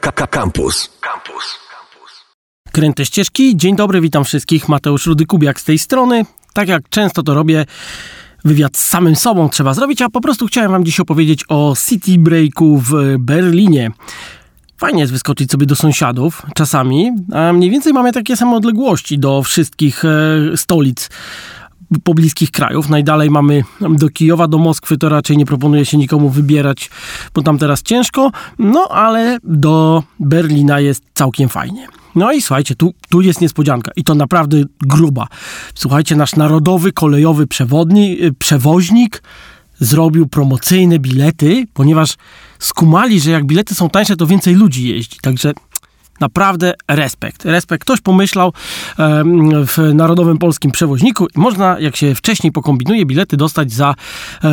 Campus. Campus. Kręte ścieżki. Dzień dobry, witam wszystkich. Mateusz Rudy-Kubiak z tej strony. Tak jak często to robię, wywiad z samym sobą trzeba zrobić, a po prostu chciałem wam dziś opowiedzieć o City Breaku w Berlinie. Fajnie jest wyskoczyć sobie do sąsiadów czasami, a mniej więcej mamy takie same odległości do wszystkich e, stolic pobliskich krajów. Najdalej mamy do Kijowa, do Moskwy, to raczej nie proponuje się nikomu wybierać, bo tam teraz ciężko, no ale do Berlina jest całkiem fajnie. No i słuchajcie, tu, tu jest niespodzianka i to naprawdę gruba. Słuchajcie, nasz narodowy kolejowy przewodni, y, przewoźnik zrobił promocyjne bilety, ponieważ skumali, że jak bilety są tańsze, to więcej ludzi jeździ. Także Naprawdę respekt. Respekt. Ktoś pomyślał w Narodowym Polskim Przewoźniku i można, jak się wcześniej pokombinuje, bilety dostać za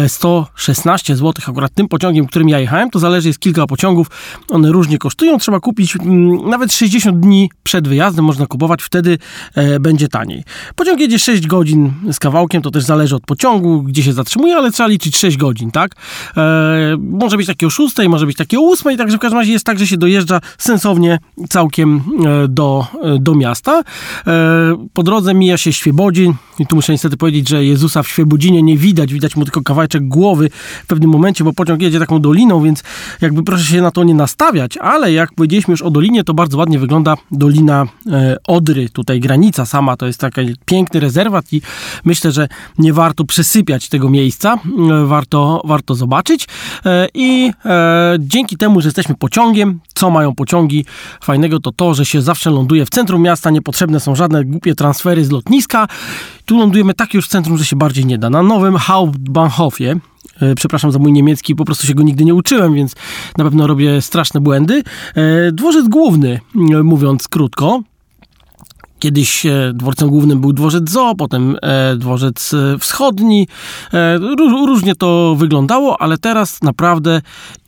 116 e, zł. Akurat tym pociągiem, którym ja jechałem, to zależy, jest kilka pociągów. One różnie kosztują. Trzeba kupić mm, nawet 60 dni przed wyjazdem. Można kupować, wtedy e, będzie taniej. Pociąg jedzie 6 godzin z kawałkiem, to też zależy od pociągu, gdzie się zatrzymuje, ale trzeba liczyć 6 godzin, tak? E, może być takie o 6, może być takie o 8, także w każdym razie jest tak, że się dojeżdża sensownie całkiem e, do, e, do miasta. E, po drodze mija się Świebodzin i tu muszę niestety powiedzieć, że Jezusa w Świebodzinie nie widać, widać mu tylko kawałeczek głowy w pewnym momencie, bo pociąg jedzie taką doliną, więc jakby proszę się na to nie nastawiać, ale jak powiedzieliśmy już o dolinie, to bardzo ładnie wygląda Dolina Odry, tutaj granica sama, to jest taki piękny rezerwat i myślę, że nie warto przesypiać tego miejsca, warto, warto zobaczyć. I dzięki temu, że jesteśmy pociągiem, co mają pociągi? Fajnego, to to, że się zawsze ląduje w centrum miasta, niepotrzebne są żadne głupie transfery z lotniska. Tu lądujemy tak już w centrum, że się bardziej nie da. Na nowym Hauptbahnhofie, e, przepraszam za mój niemiecki, po prostu się go nigdy nie uczyłem, więc na pewno robię straszne błędy. E, dworzec główny, mówiąc krótko, Kiedyś e, dworcem głównym był dworzec Zoo, potem e, dworzec e, wschodni. Różnie to wyglądało, ale teraz naprawdę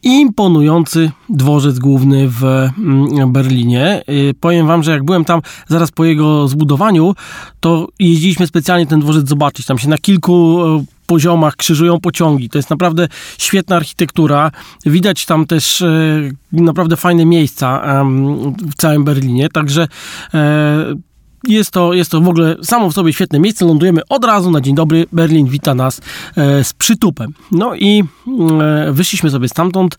imponujący dworzec główny w mm, Berlinie. Powiem wam, że jak byłem tam zaraz po jego zbudowaniu, to jeździliśmy specjalnie ten dworzec zobaczyć. Tam się na kilku poziomach krzyżują pociągi. To jest naprawdę świetna architektura. Widać tam też naprawdę fajne miejsca w całym Berlinie. Także jest to, jest to w ogóle samo w sobie świetne miejsce. Lądujemy od razu na dzień dobry. Berlin wita nas e, z przytupem. No i e, wyszliśmy sobie stamtąd.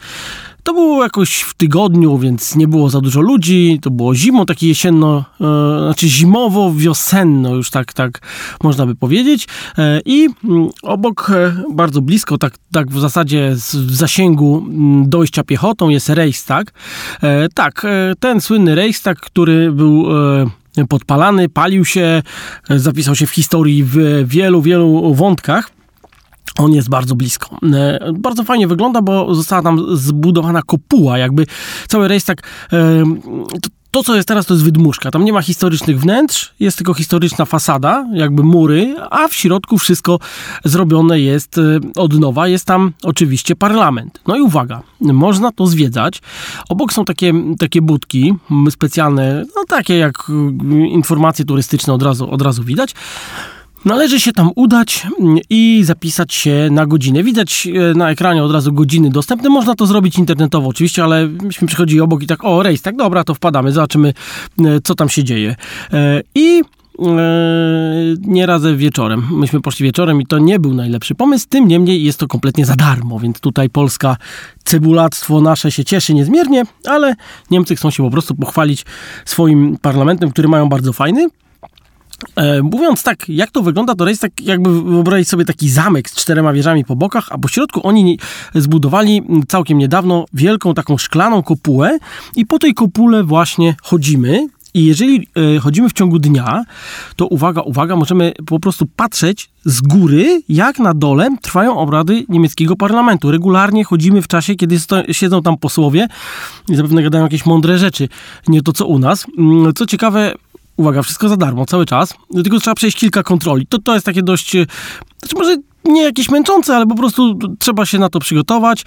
To było jakoś w tygodniu, więc nie było za dużo ludzi. To było zimą, takie jesienno, e, znaczy zimowo-wiosenno, już tak, tak można by powiedzieć. E, I mm, obok, e, bardzo blisko, tak, tak w zasadzie z, w zasięgu mm, dojścia piechotą jest Reichstag. E, tak, e, ten słynny Reichstag, który był podpalany, palił się, zapisał się w historii w wielu, wielu wątkach. On jest bardzo blisko. E, bardzo fajnie wygląda, bo została tam zbudowana kopuła, jakby cały rejs tak. To, co jest teraz, to jest wydmuszka. Tam nie ma historycznych wnętrz, jest tylko historyczna fasada, jakby mury, a w środku wszystko zrobione jest e, od nowa. Jest tam oczywiście parlament. No i uwaga, można to zwiedzać. Obok są takie, takie budki specjalne, no takie jak informacje turystyczne od razu, od razu widać. Należy się tam udać i zapisać się na godzinę. Widać e, na ekranie od razu godziny dostępne. Można to zrobić internetowo oczywiście, ale myśmy przychodzili obok i tak, o rejs, tak dobra, to wpadamy, zobaczymy e, co tam się dzieje. E, I nie razem wieczorem. Myśmy poszli wieczorem i to nie był najlepszy pomysł. Tym niemniej jest to kompletnie za darmo, więc tutaj polska cebulactwo nasze się cieszy niezmiernie, ale Niemcy chcą się po prostu pochwalić swoim parlamentem, który mają bardzo fajny. E, mówiąc tak, jak to wygląda, to jest tak jakby wyobrazić sobie taki zamek z czterema wieżami po bokach, a po środku oni zbudowali całkiem niedawno wielką taką szklaną kopułę i po tej kopule właśnie chodzimy. I jeżeli e, chodzimy w ciągu dnia, to uwaga, uwaga, możemy po prostu patrzeć z góry, jak na dole trwają obrady niemieckiego parlamentu. Regularnie chodzimy w czasie, kiedy siedzą tam posłowie i zapewne gadają jakieś mądre rzeczy, nie to co u nas. Mm, co ciekawe, uwaga, wszystko za darmo, cały czas, tylko trzeba przejść kilka kontroli. To, to jest takie dość, e, znaczy może nie jakieś męczące, ale po prostu trzeba się na to przygotować.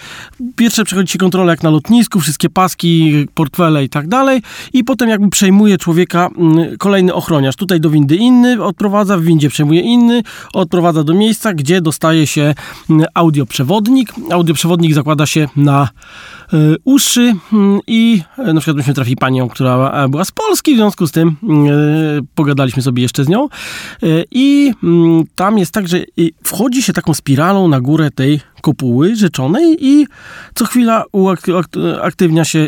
Pierwsze przechodzi się kontrolę jak na lotnisku, wszystkie paski, portfele i tak dalej i potem jakby przejmuje człowieka mm, kolejny ochroniarz. Tutaj do windy inny odprowadza, w windzie przejmuje inny, odprowadza do miejsca, gdzie dostaje się mm, audioprzewodnik. Audioprzewodnik zakłada się na y, uszy mm, i y, na przykład myśmy trafili panią, która e, była z Polski, w związku z tym y, pogadaliśmy sobie jeszcze z nią i tam jest tak, że wchodzi się taką spiralą na górę tej kopuły rzeczonej i co chwila uaktywnia się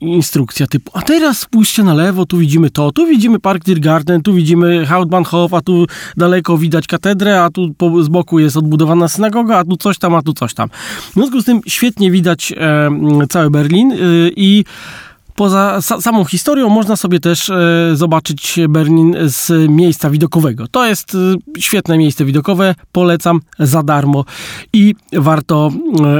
instrukcja typu, a teraz spójrzcie na lewo, tu widzimy to, tu widzimy Park Tiergarten, tu widzimy Hauptbahnhof, a tu daleko widać katedrę, a tu po, z boku jest odbudowana synagoga, a tu coś tam, a tu coś tam. W związku z tym świetnie widać e, cały Berlin e, i Poza samą historią można sobie też e, zobaczyć Berlin z miejsca widokowego. To jest e, świetne miejsce widokowe, polecam za darmo i warto,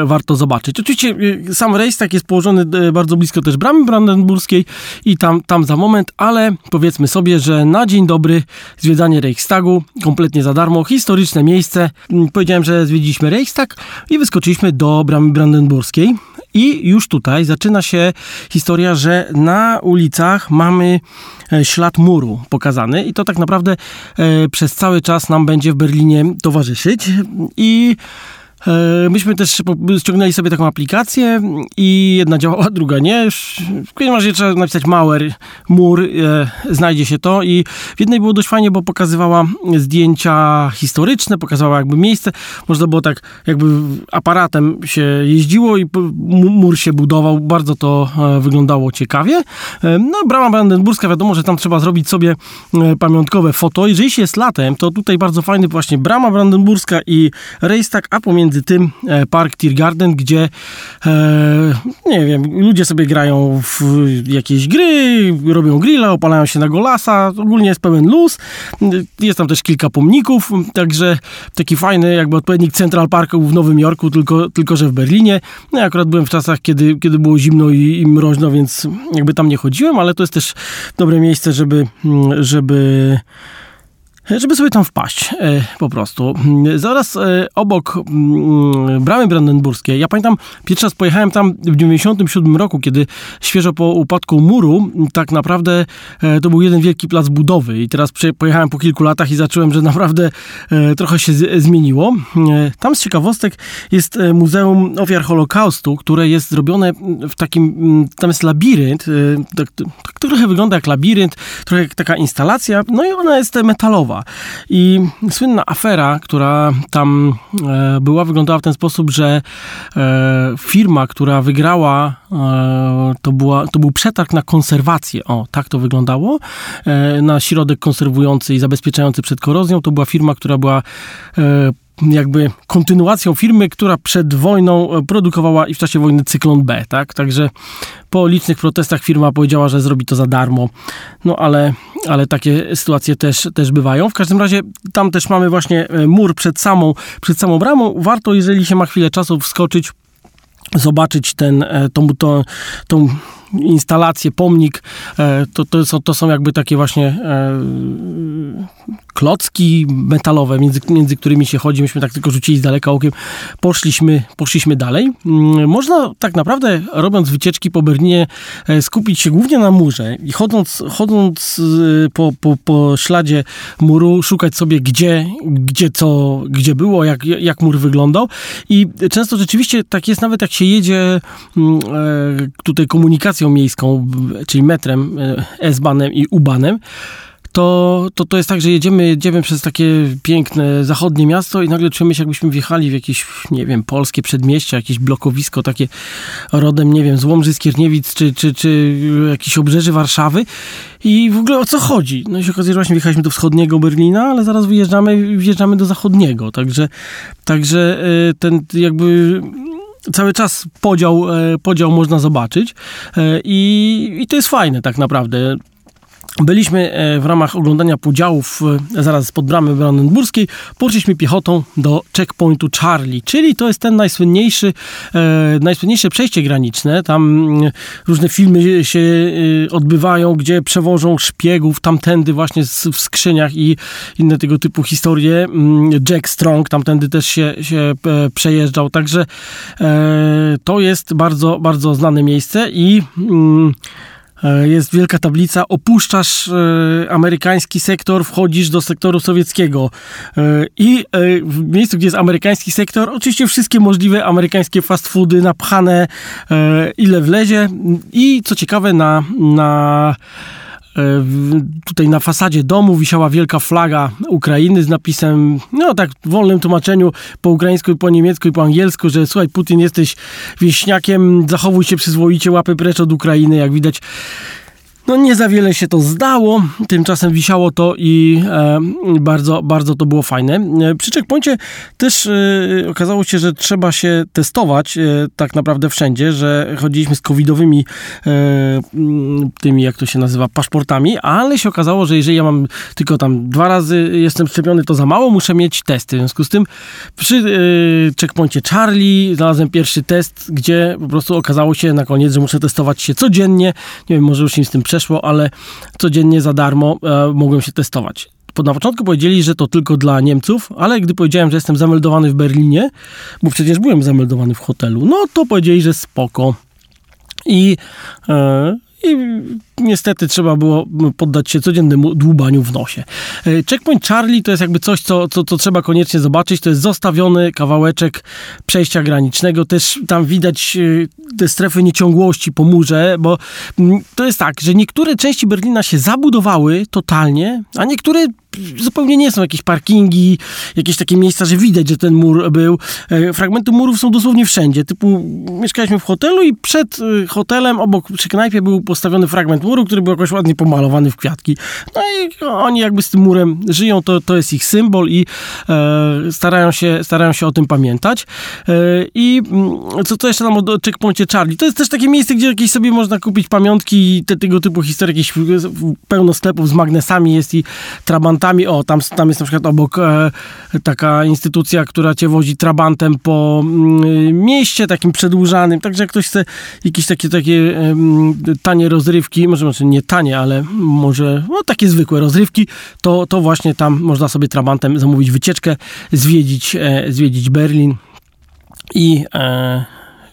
e, warto zobaczyć. Oczywiście sam Reichstag jest położony bardzo blisko też bramy brandenburskiej i tam, tam za moment, ale powiedzmy sobie, że na dzień dobry zwiedzanie Reichstagu kompletnie za darmo, historyczne miejsce. Mm, powiedziałem, że zwiedziliśmy Reichstag i wyskoczyliśmy do bramy brandenburskiej i już tutaj zaczyna się historia, że na ulicach mamy e, ślad muru pokazany i to tak naprawdę e, przez cały czas nam będzie w Berlinie towarzyszyć. I myśmy też ściągnęli sobie taką aplikację i jedna działała, druga nie. W każdym razie trzeba napisać Mauer, mur, e, znajdzie się to i w jednej było dość fajnie, bo pokazywała zdjęcia historyczne, pokazywała jakby miejsce. Można było tak jakby aparatem się jeździło i mur się budował. Bardzo to e, wyglądało ciekawie. No, brama brandenburska, wiadomo, że tam trzeba zrobić sobie pamiątkowe foto. Jeżeli się jest latem, to tutaj bardzo fajny właśnie brama brandenburska i Reichstag, a pomiędzy między tym e, Park Tiergarten, gdzie e, nie wiem, ludzie sobie grają w jakieś gry, robią grilla, opalają się na golasa, ogólnie jest pełen luz. Jest tam też kilka pomników, także taki fajny jakby odpowiednik Central Parku w Nowym Jorku, tylko, tylko że w Berlinie. No ja akurat byłem w czasach, kiedy, kiedy było zimno i, i mroźno, więc jakby tam nie chodziłem, ale to jest też dobre miejsce, żeby, żeby żeby sobie tam wpaść e, po prostu. Zaraz e, obok mm, bramy brandenburskiej, ja pamiętam, pierwszy raz pojechałem tam w 97 roku, kiedy świeżo po upadku muru, tak naprawdę e, to był jeden wielki plac budowy i teraz pojechałem po kilku latach i zacząłem, że naprawdę trochę się zmieniło. Tam z ciekawostek jest Muzeum Ofiar Holokaustu, które jest zrobione w takim, tam jest labirynt, tak, tak trochę wygląda jak labirynt, trochę jak taka instalacja, no i ona jest metalowa. I słynna afera, która tam e, była, wyglądała w ten sposób, że e, firma, która wygrała, e, to, była, to był przetarg na konserwację. O, tak to wyglądało. Na środek konserwujący i zabezpieczający przed korozją. To była firma, która była jakby kontynuacją firmy, która przed wojną e, produkowała i w czasie wojny cyklon B, tak? Także po licznych protestach firma powiedziała, że zrobi to za darmo. No ale, ale takie sytuacje też, też bywają. W każdym razie tam też mamy właśnie e, mur przed samą, przed samą bramą. Warto, jeżeli się ma chwilę czasu, wskoczyć zobaczyć ten, e, tą, tą, tą instalację, pomnik, e, to, to, są, to są jakby takie właśnie e, klocki metalowe, między, między którymi się chodzi. Myśmy tak tylko rzucili z daleka okiem. Poszliśmy, poszliśmy dalej. Mm, można tak naprawdę, robiąc wycieczki po Berlinie, e, skupić się głównie na murze i chodząc, chodząc po, po, po śladzie muru, szukać sobie, gdzie, gdzie co, gdzie było, jak, jak mur wyglądał. I często rzeczywiście tak jest, nawet jak się jedzie mm, tutaj komunikacją miejską, czyli metrem, e, S-banem i U-banem, to, to, to jest tak, że jedziemy, jedziemy przez takie piękne zachodnie miasto i nagle czujemy się, jakbyśmy wjechali w jakieś, nie wiem, polskie przedmieście, jakieś blokowisko takie rodem, nie wiem, z Łomży, Skierniewic, czy, czy, czy jakieś obrzeży Warszawy i w ogóle o co chodzi? No i się okazuje, że właśnie wjechaliśmy do wschodniego Berlina, ale zaraz wyjeżdżamy wjeżdżamy do zachodniego, także, także e, ten jakby cały czas podział, e, podział można zobaczyć e, i, i to jest fajne tak naprawdę. Byliśmy e, w ramach oglądania podziałów e, zaraz spod bramy brandenburskiej, poszliśmy piechotą do checkpointu Charlie, czyli to jest ten najsłynniejszy, e, najsłynniejsze przejście graniczne. Tam mm, różne filmy się odbywają, gdzie przewożą szpiegów tamtędy właśnie w skrzyniach i inne tego typu historie. Mm, Jack Strong tamtędy też się, się przejeżdżał, także to jest bardzo, bardzo znane miejsce i mm, E, jest wielka tablica, opuszczasz e, amerykański sektor, wchodzisz do sektoru sowieckiego. E, I w miejscu, gdzie jest amerykański sektor, oczywiście wszystkie możliwe amerykańskie fast foody napchane, ile wlezie. I co ciekawe, na, na E, tutaj na fasadzie domu wisiała wielka flaga Ukrainy z napisem, no tak w wolnym tłumaczeniu po ukraińsku, i po niemiecku i po angielsku, że słuchaj Putin jesteś wieśniakiem, zachowuj się przyzwoicie, łapy precz od Ukrainy, jak widać no nie za wiele się to zdało, tymczasem wisiało to i e, bardzo, bardzo to było fajne. E, przy checkpoincie też e, okazało się, że trzeba się testować e, tak naprawdę wszędzie, że chodziliśmy z covidowymi e, tymi, jak to się nazywa, paszportami, ale się okazało, że jeżeli ja mam tylko tam dwa razy jestem szczepiony, to za mało, muszę mieć testy. W związku z tym przy e, checkpoincie Charlie znalazłem pierwszy test, gdzie po prostu okazało się na koniec, że muszę testować się codziennie. Nie wiem, może już im z tym przeszło, ale codziennie za darmo e, mogłem się testować. Na początku powiedzieli, że to tylko dla Niemców, ale gdy powiedziałem, że jestem zameldowany w Berlinie, bo przecież byłem zameldowany w hotelu, no to powiedzieli, że spoko. I, e, i niestety trzeba było poddać się codziennemu dłubaniu w nosie. E, checkpoint Charlie to jest jakby coś, co, co, co trzeba koniecznie zobaczyć. To jest zostawiony kawałeczek przejścia granicznego. Też tam widać e, te strefy nieciągłości po murze, bo to jest tak, że niektóre części Berlina się zabudowały totalnie, a niektóre zupełnie nie są jakieś parkingi, jakieś takie miejsca, że widać, że ten mur był. E, fragmenty murów są dosłownie wszędzie. Typu mieszkaliśmy w hotelu i przed hotelem obok przy knajpie był postawiony fragment muru, który był jakoś ładnie pomalowany w kwiatki. No i oni jakby z tym murem żyją, to, to jest ich symbol i e, starają, się, starają się o tym pamiętać. E, I mm, co to jeszcze tam o checkpointie Charlie? To jest też takie miejsce, gdzie jakieś sobie można kupić pamiątki i te, tego typu historie, jakieś pełno sklepów z magnesami jest i trabantami. O, tam, tam jest na przykład obok e, taka instytucja, która cię wozi trabantem po mm, mieście takim przedłużanym, także jak ktoś chce jakieś takie, takie tanie rozrywki, może, może nie tanie, ale może no, takie zwykłe rozrywki, to, to właśnie tam można sobie trabantem zamówić wycieczkę, zwiedzić, e, zwiedzić Berlin i, e,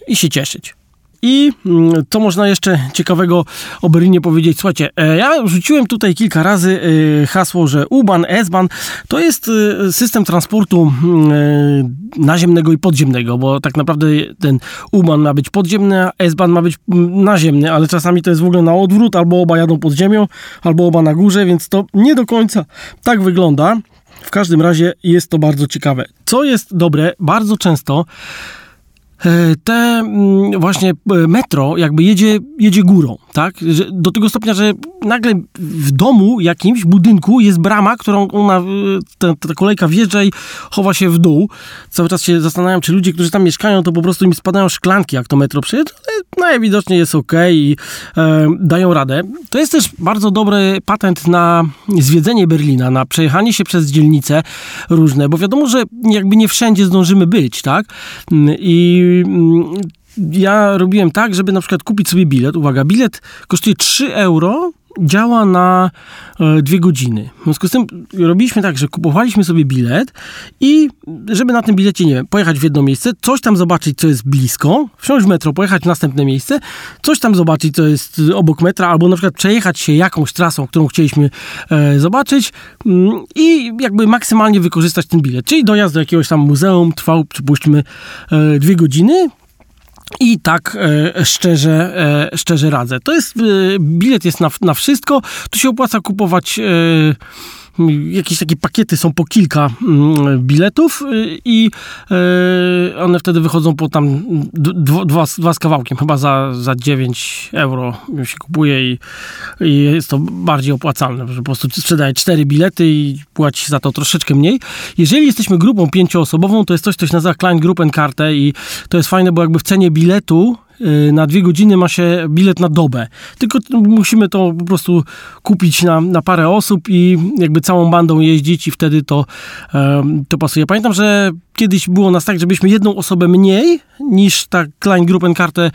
i się cieszyć. I mm, co można jeszcze ciekawego o Berlinie powiedzieć? Słuchajcie, e, ja rzuciłem tutaj kilka razy e, hasło, że U-Bahn, S-Bahn to jest e, system transportu mm, naziemnego i podziemnego, bo tak naprawdę ten U-Bahn ma być podziemny, a S-Bahn ma być mm, naziemny, ale czasami to jest w ogóle na odwrót, albo oba jadą pod ziemią, albo oba na górze, więc to nie do końca tak wygląda. W każdym razie jest to bardzo ciekawe. Co jest dobre, bardzo często te mm, właśnie e, metro jakby jedzie, jedzie górą, tak? Do tego stopnia, że nagle w domu jakimś budynku jest brama, którą ona, e, ta, ta kolejka wjeżdża i chowa się w dół. Cały czas się zastanawiam, czy ludzie, którzy tam mieszkają, to po prostu im spadają szklanki, jak to metro przejeżdża, ale najwidoczniej jest ok i e, dają radę. To jest też bardzo dobry patent na zwiedzenie Berlina, na przejechanie się przez dzielnice różne, bo wiadomo, że jakby nie wszędzie zdążymy być, tak? I Mm, ja robiłem tak, żeby na przykład kupić sobie bilet. Uwaga, bilet kosztuje 3 euro, działa na e, dwie godziny. W związku z tym robiliśmy tak, że kupowaliśmy sobie bilet i żeby na tym bilecie, nie wiem, pojechać w jedno miejsce, coś tam zobaczyć, co jest blisko, wsiąść w metro, pojechać w następne miejsce, coś tam zobaczyć, co jest obok metra, albo na przykład przejechać się jakąś trasą, którą chcieliśmy e, zobaczyć mm, i jakby maksymalnie wykorzystać ten bilet. Czyli dojazd do jakiegoś tam muzeum trwał, przypuśćmy, e, dwie godziny, i tak e, szczerze, e, szczerze radzę. To jest, e, bilet jest na, na wszystko. Tu się opłaca kupować jakieś takie pakiety są po kilka mm, biletów y, i y, one wtedy wychodzą po tam dwa, dwa z kawałkiem, chyba za, za 9 euro się kupuje i, i jest to bardziej opłacalne, że po prostu sprzedaje cztery bilety i płaci za to troszeczkę mniej. Jeżeli jesteśmy grupą pięcioosobową, to jest coś, co się nazywa Klein Gruppenkarte i to jest fajne, bo jakby w cenie biletu na dwie godziny ma się bilet na dobę. Tylko musimy to po prostu kupić na, na parę osób i jakby całą bandą jeździć i wtedy to, to pasuje. Pamiętam, że kiedyś było nas tak, żebyśmy jedną osobę mniej niż ta Klein Gruppenkartę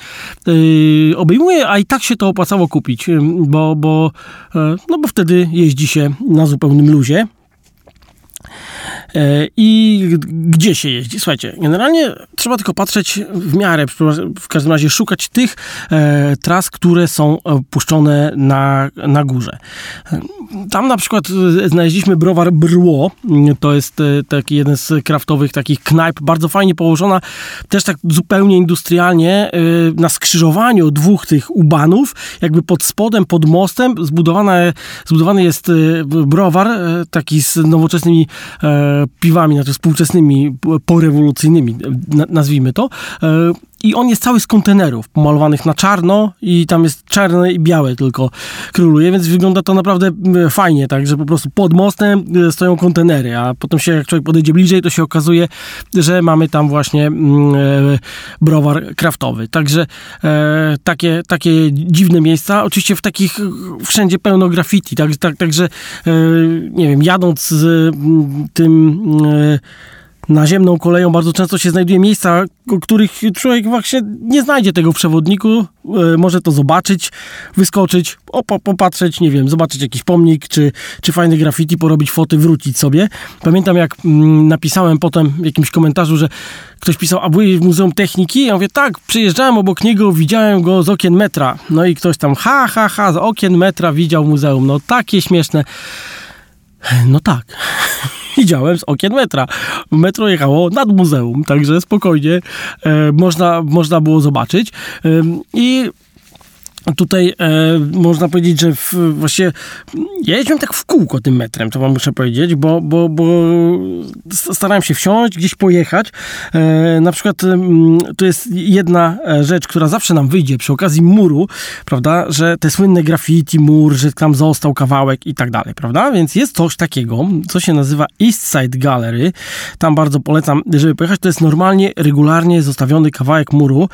yy, obejmuje, a i tak się to opłacało kupić, bo, bo, no bo wtedy jeździ się na zupełnym luzie. E, I gdzie się jeździ? Słuchajcie, generalnie trzeba tylko patrzeć w miarę, w każdym razie szukać tych e, tras, które są e, puszczone na, na górze. Tam na przykład znaleźliśmy browar Brło, to jest taki jeden z kraftowych takich knajp, bardzo fajnie położona, też tak zupełnie industrialnie, na skrzyżowaniu dwóch tych ubanów, jakby pod spodem, pod mostem zbudowany jest browar, taki z nowoczesnymi piwami, znaczy współczesnymi, porewolucyjnymi, nazwijmy to. E, I on jest cały z kontenerów, pomalowanych na czarno i tam jest czarne i białe tylko króluje, więc wygląda to naprawdę fajnie, tak, że po prostu pod mostem e, stoją kontenery, a potem się, jak człowiek podejdzie bliżej, to się okazuje, że mamy tam właśnie e, browar kraftowy. Także takie, takie dziwne miejsca, oczywiście w takich wszędzie pełno graffiti, tak, tak, także nie wiem, jadąc z tym E, naziemną koleją bardzo często się znajduje miejsca, o których człowiek właśnie nie znajdzie tego przewodniku. E, może to zobaczyć, wyskoczyć, popatrzeć, nie wiem, zobaczyć jakiś pomnik, czy, czy fajny graffiti, porobić foty, wrócić sobie. Pamiętam jak mm, napisałem potem w jakimś komentarzu, że ktoś pisał, a byłeś w Muzeum Techniki? Ja mówię, tak, przyjeżdżałem obok niego, widziałem go z okien metra. No i ktoś tam, ha, ha, ha, z okien metra widział muzeum. No takie śmieszne. No tak. widziałem z okien metra. Metro jechało nad muzeum, także spokojnie e, można, można było zobaczyć. I tutaj e, można powiedzieć, że w, właśnie ja jeździłem tak w kółko tym metrem, to wam muszę powiedzieć, bo, bo, bo starałem się wsiąść, gdzieś pojechać. E, na przykład e, to jest jedna e, rzecz, która zawsze nam wyjdzie przy okazji muru, prawda, że te słynne graffiti, mur, że tam został kawałek i tak dalej, prawda? Więc jest coś takiego, co się nazywa East Side Gallery. Tam bardzo polecam, żeby pojechać. To jest normalnie, regularnie zostawiony kawałek muru.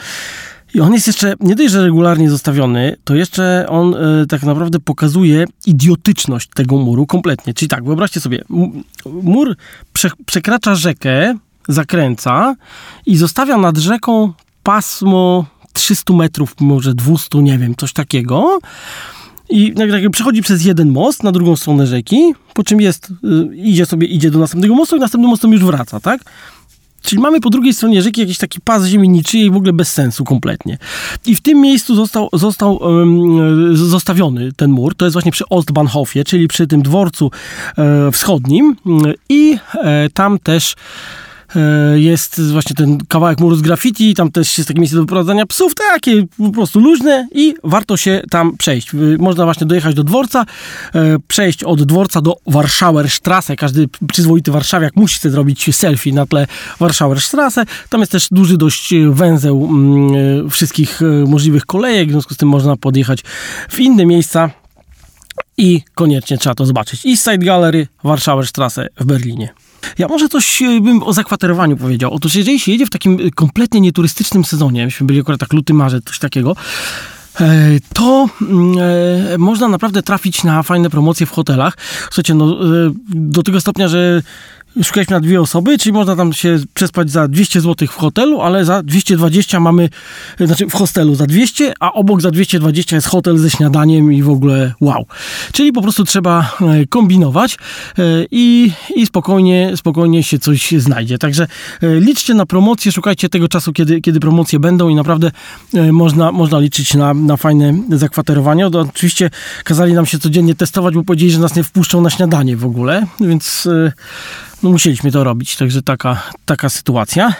I on jest jeszcze, nie dość, że regularnie zostawiony, to jeszcze on y, tak naprawdę pokazuje idiotyczność tego muru kompletnie. Czyli tak, wyobraźcie sobie, mur prze, przekracza rzekę, zakręca i zostawia nad rzeką pasmo 300 metrów, może 200, nie wiem, coś takiego. I przechodzi przez jeden most na drugą stronę rzeki, po czym jest, y, idzie sobie, idzie do następnego mostu i następnym mostem już wraca, tak? Czyli mamy po drugiej stronie rzeki jakiś taki pas ziemi niczyjej, w ogóle bez sensu kompletnie. I w tym miejscu został, został um, zostawiony ten mur. To jest właśnie przy Ostbahnhofie, czyli przy tym dworcu e, wschodnim. I e, tam też jest właśnie ten kawałek muru z graffiti, tam też jest takie miejsce do wyprowadzania psów, takie po prostu luźne i warto się tam przejść. Można właśnie dojechać do dworca, e, przejść od dworca do Warschauerstrasse. Każdy przyzwoity warszawiak musi sobie zrobić selfie na tle Warschauerstrasse. Tam jest też duży dość węzeł mm, e, wszystkich możliwych kolejek, w związku z tym można podjechać w inne miejsca i koniecznie trzeba to zobaczyć. East Side Gallery, Warschauerstrasse w Berlinie. Ja może coś e, bym o zakwaterowaniu powiedział. Otóż jeżeli się jedzie w takim e, kompletnie nieturystycznym sezonie, myśmy byli akurat tak luty, marzec, coś takiego, e, to mm, można naprawdę trafić na fajne promocje w hotelach. Słuchajcie, no, do tego stopnia, że szukaliśmy na dwie osoby, czyli można tam się przespać za 200 zł w hotelu, ale za 220 mamy, znaczy w hostelu za 200, a obok za 220 jest hotel ze śniadaniem i w ogóle wow. Czyli po prostu trzeba e, kombinować e, i, i spokojnie, spokojnie się coś znajdzie. Także e, liczcie na promocje, szukajcie tego czasu, kiedy, kiedy promocje będą i naprawdę można, można liczyć na, na fajne zakwaterowanie. Oczywiście kazali nam się codziennie testować, bo powiedzieli, że nas nie wpuszczą na śniadanie w ogóle, więc no musieliśmy to robić, także taka, taka sytuacja.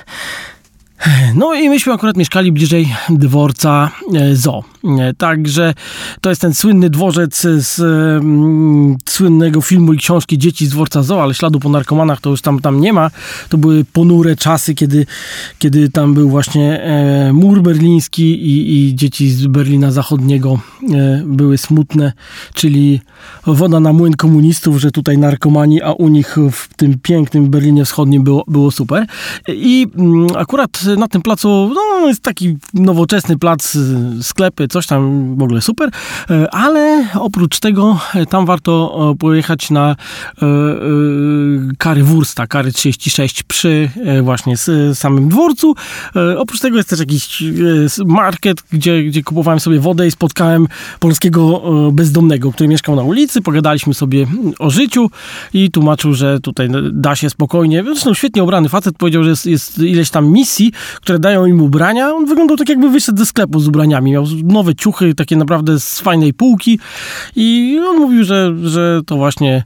No i myśmy akurat mieszkali bliżej dworca e, Zo. E, także to jest ten słynny dworzec z mm, słynnego filmu i książki Dzieci z dworca Zo, ale śladu po narkomanach to już tam, tam nie ma. To były ponure czasy, kiedy, kiedy tam był właśnie e, mur berliński i, i dzieci z Berlina Zachodniego e, były smutne, czyli woda na młyn komunistów, że tutaj narkomani, a u nich w tym pięknym Berlinie Wschodnim było, było super. I mm, akurat na tym placu, no jest taki nowoczesny plac, sklepy, coś tam w ogóle super, ale oprócz tego tam warto pojechać na kary Wursta, kary 36 przy właśnie samym dworcu. Oprócz tego jest też jakiś market, gdzie, gdzie kupowałem sobie wodę i spotkałem polskiego bezdomnego, który mieszkał na ulicy, pogadaliśmy sobie o życiu i tłumaczył, że tutaj da się spokojnie, zresztą świetnie ubrany facet powiedział, że jest, jest ileś tam misji, które dają im ubrania. On wyglądał tak jakby wyszedł ze sklepu z ubraniami. Miał nowe ciuchy, takie naprawdę z fajnej półki i on mówił, że, że to właśnie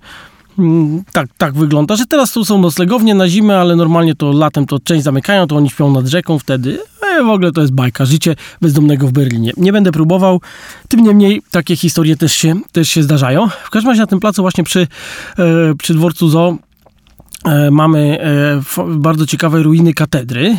mm, tak, tak wygląda, że teraz tu są noclegownie na zimę, ale normalnie to latem to część zamykają, to oni śpią nad rzeką wtedy. E, w ogóle to jest bajka, życie bezdomnego w Berlinie. Nie będę próbował, tym niemniej takie historie też się, też się zdarzają. W każdym razie na tym placu właśnie przy, e, przy dworcu Zoo mamy e, bardzo ciekawe ruiny katedry.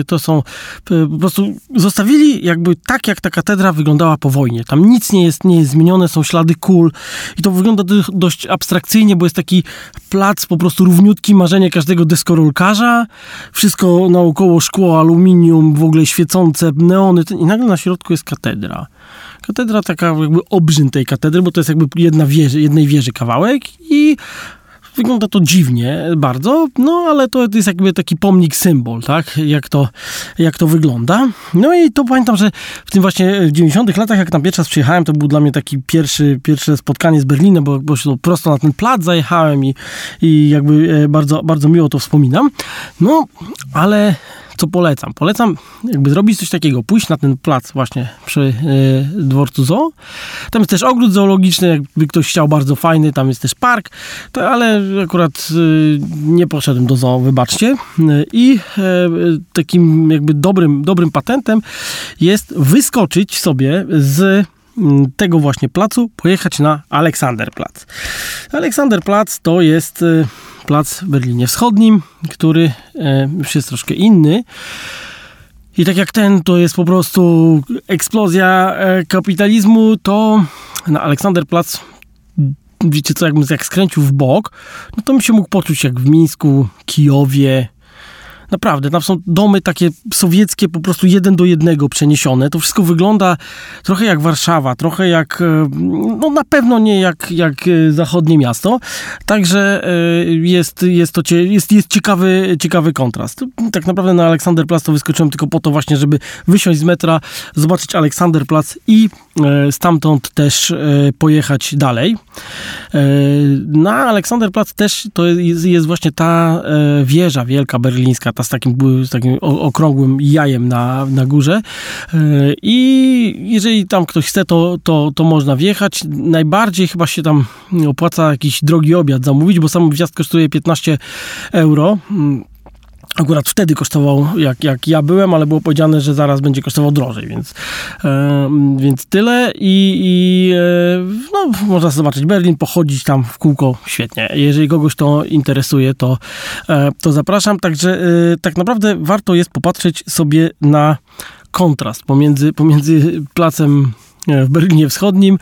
E, to są po prostu zostawili jakby tak, jak ta katedra wyglądała po wojnie. Tam nic nie jest, nie jest zmienione, są ślady kul i to wygląda dość abstrakcyjnie, bo jest taki plac po prostu równiutki, marzenie każdego deskorolkarza. Wszystko naokoło szkło, aluminium, w ogóle świecące neony i nagle na środku jest katedra. Katedra taka jakby obrzyn tej katedry, bo to jest jakby jedna wieży, jednej wieży kawałek i Wygląda to dziwnie bardzo, no ale to jest jakby taki pomnik, symbol, tak? Jak to, jak to wygląda. No i to pamiętam, że w tym właśnie w 90 latach, jak tam pierwszy raz przyjechałem, to był dla mnie taki pierwszy, pierwsze spotkanie z Berlinem, bo, bo się prosto na ten plac zajechałem i, i jakby e, bardzo, bardzo miło to wspominam. No, ale co polecam? Polecam jakby zrobić coś takiego, pójść na ten plac właśnie przy y, dworcu zoo. Tam jest też ogród zoologiczny, jakby ktoś chciał, bardzo fajny, tam jest też park, to, ale akurat y, nie poszedłem do zoo, wybaczcie. Y, I takim jakby dobrym, dobrym patentem jest wyskoczyć sobie z tego właśnie placu pojechać na Aleksanderplatz. Aleksanderplatz to jest plac w Berlinie Wschodnim, który e, już jest troszkę inny. I tak jak ten to jest po prostu eksplozja e, kapitalizmu, to na Aleksanderplatz wiecie co, jakbym jak skręcił w bok, no to bym się mógł poczuć jak w Mińsku, Kijowie, Naprawdę, tam są domy takie sowieckie, po prostu jeden do jednego przeniesione. To wszystko wygląda trochę jak Warszawa, trochę jak, e, no na pewno nie jak, jak e, zachodnie miasto. Także e, jest, jest to jest, jest ciekawy, ciekawy kontrast. Tak naprawdę na Aleksanderplatz to wyskoczyłem tylko po to właśnie, żeby wysiąść z metra, zobaczyć Aleksanderplatz i stamtąd też pojechać dalej. Na Aleksanderplatz też to jest, jest właśnie ta wieża wielka berlińska, z takim, z takim okrągłym jajem na, na górze. E, I jeżeli tam ktoś chce, to, to, to można wjechać. Najbardziej chyba się tam opłaca jakiś drogi obiad zamówić, bo sam wjazd kosztuje 15 euro. Akurat wtedy kosztował, jak, jak ja byłem, ale było powiedziane, że zaraz będzie kosztował drożej, więc, e, więc tyle i, i e, no, można zobaczyć Berlin, pochodzić tam w kółko, świetnie. Jeżeli kogoś to interesuje, to, e, to zapraszam. Także e, tak naprawdę warto jest popatrzeć sobie na kontrast pomiędzy, pomiędzy placem e, w Berlinie Wschodnim,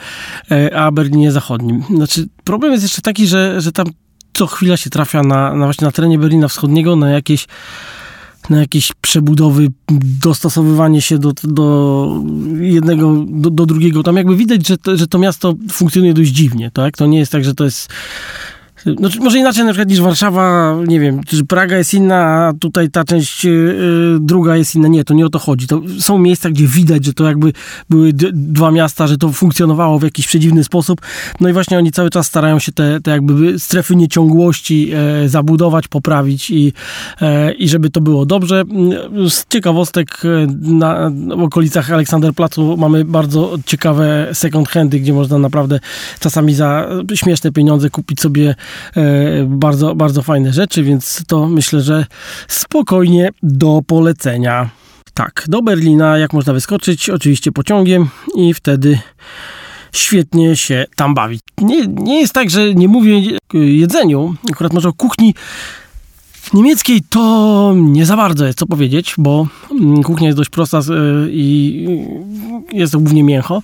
e, a Berlinie Zachodnim. Znaczy, problem jest jeszcze taki, że, że tam co chwila się trafia na, na właśnie na terenie Berlina Wschodniego na jakieś na jakieś przebudowy, dostosowywanie się do, do jednego, do, do drugiego. Tam jakby widać, że to, że to miasto funkcjonuje dość dziwnie, tak? To nie jest tak, że to jest no, może inaczej na przykład niż Warszawa, nie wiem, czy Praga jest inna, a tutaj ta część yy, druga jest inna. Nie, to nie o to chodzi. To są miejsca, gdzie widać, że to jakby były dwa miasta, że to funkcjonowało w jakiś przedziwny sposób. No i właśnie oni cały czas starają się te, te jakby strefy nieciągłości e, zabudować, poprawić i, e, i żeby to było dobrze. Z ciekawostek e, na, w okolicach Aleksanderplacu mamy bardzo ciekawe second handy, gdzie można naprawdę czasami za śmieszne pieniądze kupić sobie bardzo, bardzo fajne rzeczy, więc to myślę, że spokojnie do polecenia. Tak, do Berlina jak można wyskoczyć? Oczywiście pociągiem i wtedy świetnie się tam bawić. Nie, nie jest tak, że nie mówię jedzeniu, akurat może o kuchni W niemieckiej to nie za bardzo jest co powiedzieć, bo mm, kuchnia jest dość prosta i jest to głównie mięcho,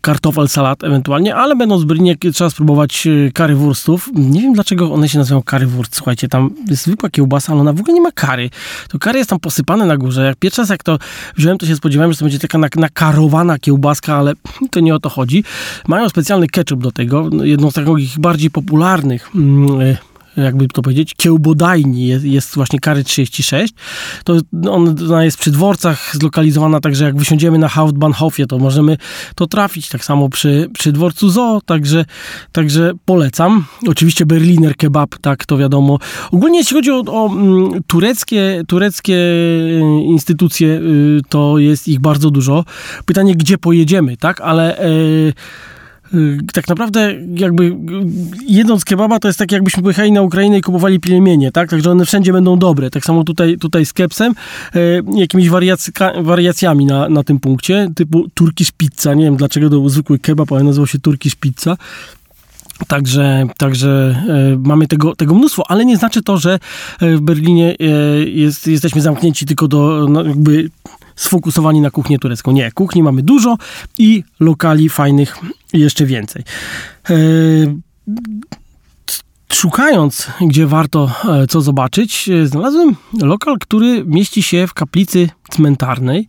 kartofel, salat ewentualnie, ale będąc w Berlinie trzeba spróbować currywurstów. Nie wiem dlaczego one się nazywają currywurst, słuchajcie, tam jest zwykła kiełbasa, ale ona w ogóle nie ma kary. To kary jest tam posypane na górze. Jak pierwszy raz jak to wziąłem, to się spodziewałem, że to będzie taka nakarowana kiełbaska, ale to nie o to chodzi. Mają specjalny ketchup do tego, jedną z takich bardziej popularnych mm, jakby to powiedzieć, kiełbodajni jest, jest właśnie Kary 36. To ona jest przy dworcach zlokalizowana, także jak wysiądziemy na Hauptbahnhofie, to możemy to trafić. Tak samo przy, przy dworcu Zoo, także, także polecam. Oczywiście Berliner Kebab, tak to wiadomo. Ogólnie jeśli chodzi o, o mm, tureckie, tureckie y, instytucje, y, to jest ich bardzo dużo. Pytanie, gdzie pojedziemy, tak? Ale... Y, tak naprawdę jakby y, jedząc kebaba to jest tak jakbyśmy pojechali na Ukrainę i kupowali pielmienie, tak? Także one wszędzie będą dobre. Tak samo tutaj, tutaj z kepsem, e, jakimiś wariacja, wariacjami na, na tym punkcie, typu Turkish Pizza. Nie wiem dlaczego to był zwykły kebab, ale nazywał się Turkish Pizza. Także, także mamy tego, tego mnóstwo, ale nie znaczy to, że w Berlinie jest, jesteśmy zamknięci tylko do no, jakby sfokusowani na kuchnię turecką. Nie, kuchni mamy dużo i lokali fajnych jeszcze więcej. E, szukając, gdzie warto e, co zobaczyć, e, znalazłem lokal, który mieści się w kaplicy cmentarnej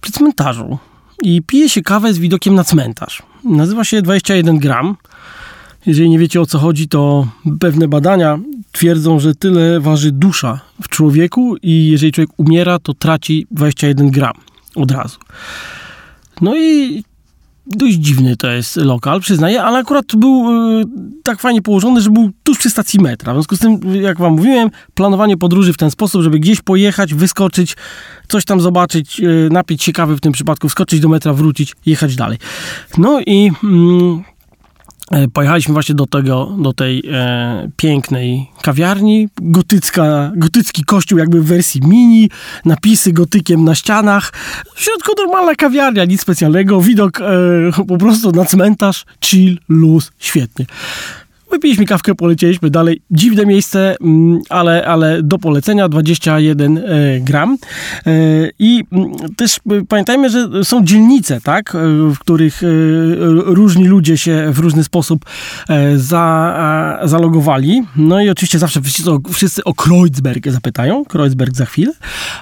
przy cmentarzu i pije się kawę z widokiem na cmentarz. Nazywa się 21 gram. Jeżeli nie wiecie o co chodzi, to pewne badania twierdzą, że tyle waży dusza w człowieku i jeżeli człowiek umiera, to traci 21 gram od razu. No i dość dziwny to jest lokal, przyznaję, ale akurat był y, tak fajnie położony, że był tuż przy stacji metra. W związku z tym, jak wam mówiłem, planowanie podróży w ten sposób, żeby gdzieś pojechać, wyskoczyć, coś tam zobaczyć, y, napić się kawy w tym przypadku, wskoczyć do metra, wrócić, jechać dalej. No i mm, pojechaliśmy właśnie do tego, do tej e, pięknej kawiarni. Gotycka, gotycki kościół jakby w wersji mini, napisy gotykiem na ścianach. W środku normalna kawiarnia, nic specjalnego. Widok e, po prostu na cmentarz, chill, luz, świetnie. Wypiliśmy kawkę, polecieliśmy dalej. Dziwne miejsce, mm, ale, ale do polecenia 21 e, gram. E, I mm, też e, pamiętajmy, że są dzielnice, tak, w których różni ludzie się w różny sposób za, zalogowali. No i oczywiście zawsze wszyscy, wszyscy o Kreuzberg zapytają. Kreuzberg za chwilę,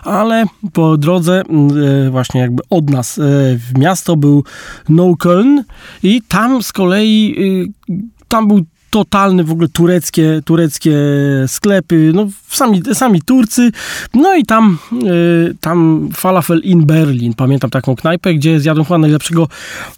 ale po drodze mm, właśnie jakby od nas w miasto był Neukölln i tam z kolei tam był totalny w ogóle tureckie, tureckie sklepy, no sami, sami Turcy. No i tam, y, tam Falafel in Berlin, pamiętam taką knajpę, gdzie zjadłem chyba najlepszego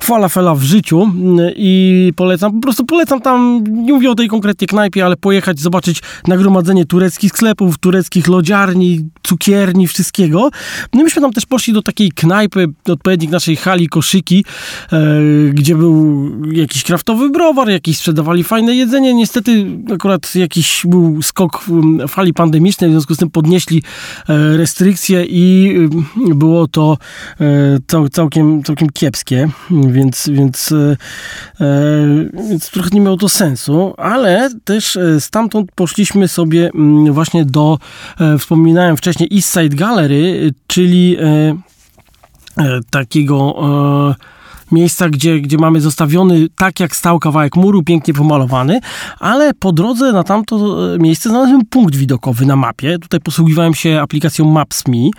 falafela w życiu i polecam, po prostu polecam tam, nie mówię o tej konkretnie knajpie, ale pojechać, zobaczyć nagromadzenie tureckich sklepów, tureckich lodziarni, cukierni, wszystkiego. No i myśmy tam też poszli do takiej knajpy, odpowiednik naszej hali koszyki, y, gdzie był jakiś kraftowy browar, jakiś sprzedawali fajne jedzenie, jedzenie. Niestety akurat jakiś był skok fali pandemicznej, w związku z tym podnieśli e, restrykcje i było to e, całkiem, całkiem kiepskie, więc, więc, e, więc trochę nie miało to sensu, ale też stamtąd poszliśmy sobie właśnie do, wspominałem wcześniej, East Side Gallery, czyli takiego miejsca, gdzie, gdzie mamy zostawiony tak jak stał kawałek muru, pięknie pomalowany, ale po drodze na tamto e, miejsce znalazłem punkt widokowy na mapie. Tutaj posługiwałem się aplikacją Maps.me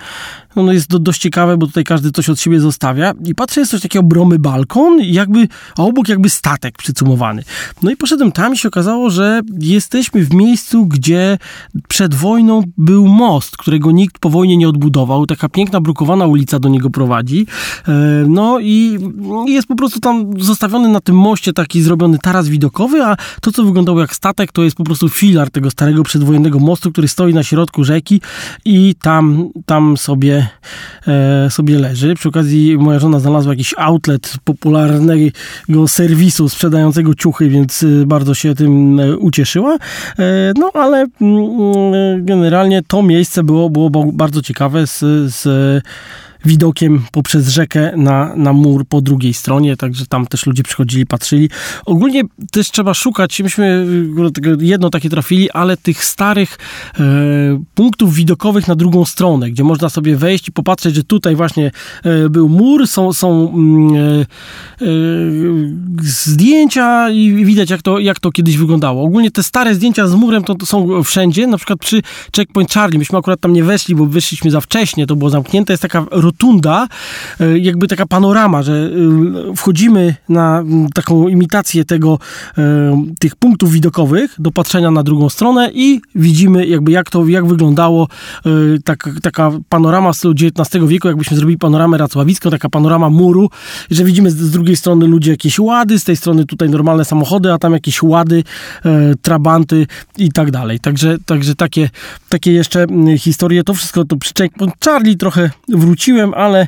ono jest do, dość ciekawe, bo tutaj każdy coś od siebie zostawia. I patrzę, jest coś takiego bromy balkon, jakby, a obok jakby statek przycumowany. No i poszedłem tam i się okazało, że jesteśmy w miejscu, gdzie przed wojną był most, którego nikt po wojnie nie odbudował. Taka piękna, brukowana ulica do niego prowadzi. E, no i jest po prostu tam zostawiony na tym moście taki zrobiony taras widokowy, a to, co wyglądało jak statek, to jest po prostu filar tego starego przedwojennego mostu, który stoi na środku rzeki i tam, tam sobie e, sobie leży. Przy okazji moja żona znalazła jakiś outlet popularnego serwisu sprzedającego ciuchy, więc e, bardzo się tym e, ucieszyła. E, no ale mm, generalnie to miejsce było, było bardzo ciekawe z, z widokiem poprzez rzekę na, na mur po drugiej stronie, także tam też ludzie przychodzili, patrzyli. Ogólnie też trzeba szukać, myśmy jedno takie trafili, ale tych starych e, punktów widokowych na drugą stronę, gdzie można sobie wejść i popatrzeć, że tutaj właśnie e, był mur, są, są mm, e, e, zdjęcia i widać jak to, jak to kiedyś wyglądało. Ogólnie te stare zdjęcia z murem to, to są wszędzie, na przykład przy Checkpoint Charlie, myśmy akurat tam nie weszli, bo wyszliśmy za wcześnie, to było zamknięte, jest taka rotunda, e, jakby taka panorama, że e, wchodzimy na taką imitację tego, e, tych punktów widokowych do patrzenia na drugą stronę i widzimy jakby jak to, jak wyglądało tak, taka panorama w stylu XIX wieku, jakbyśmy zrobili panoramę racławicką, taka panorama muru, że widzimy z drugiej strony ludzie jakieś łady, z tej strony tutaj normalne samochody, a tam jakieś łady, trabanty i tak dalej. Także, także takie, takie jeszcze historie, to wszystko to przy Charlie trochę wróciłem, ale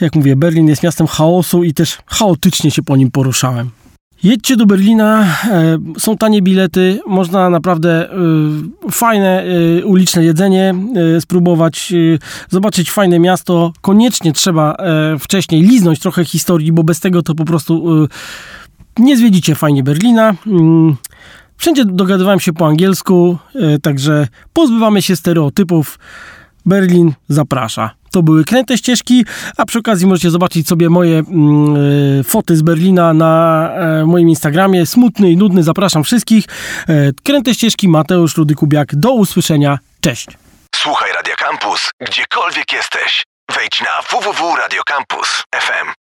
jak mówię, Berlin jest miastem chaosu i też chaotycznie się po nim poruszałem. Jedźcie do Berlina, e, są tanie bilety, można naprawdę e, fajne e, uliczne jedzenie spróbować, zobaczyć fajne miasto. Koniecznie trzeba wcześniej liznąć trochę historii, bo bez tego to po prostu nie zwiedzicie fajnie Berlina. Mm, wszędzie dogadywałem się po angielsku, także pozbywamy się stereotypów. Berlin zaprasza. To były kręte ścieżki, a przy okazji możecie zobaczyć sobie moje e, foty z Berlina na e, moim Instagramie. Smutny i nudny, zapraszam wszystkich. E, kręte ścieżki, Mateusz Rudy-Kubiak. Do usłyszenia, cześć. Słuchaj Radio Campus, gdziekolwiek jesteś. Wejdź na www.radiocampus.fm.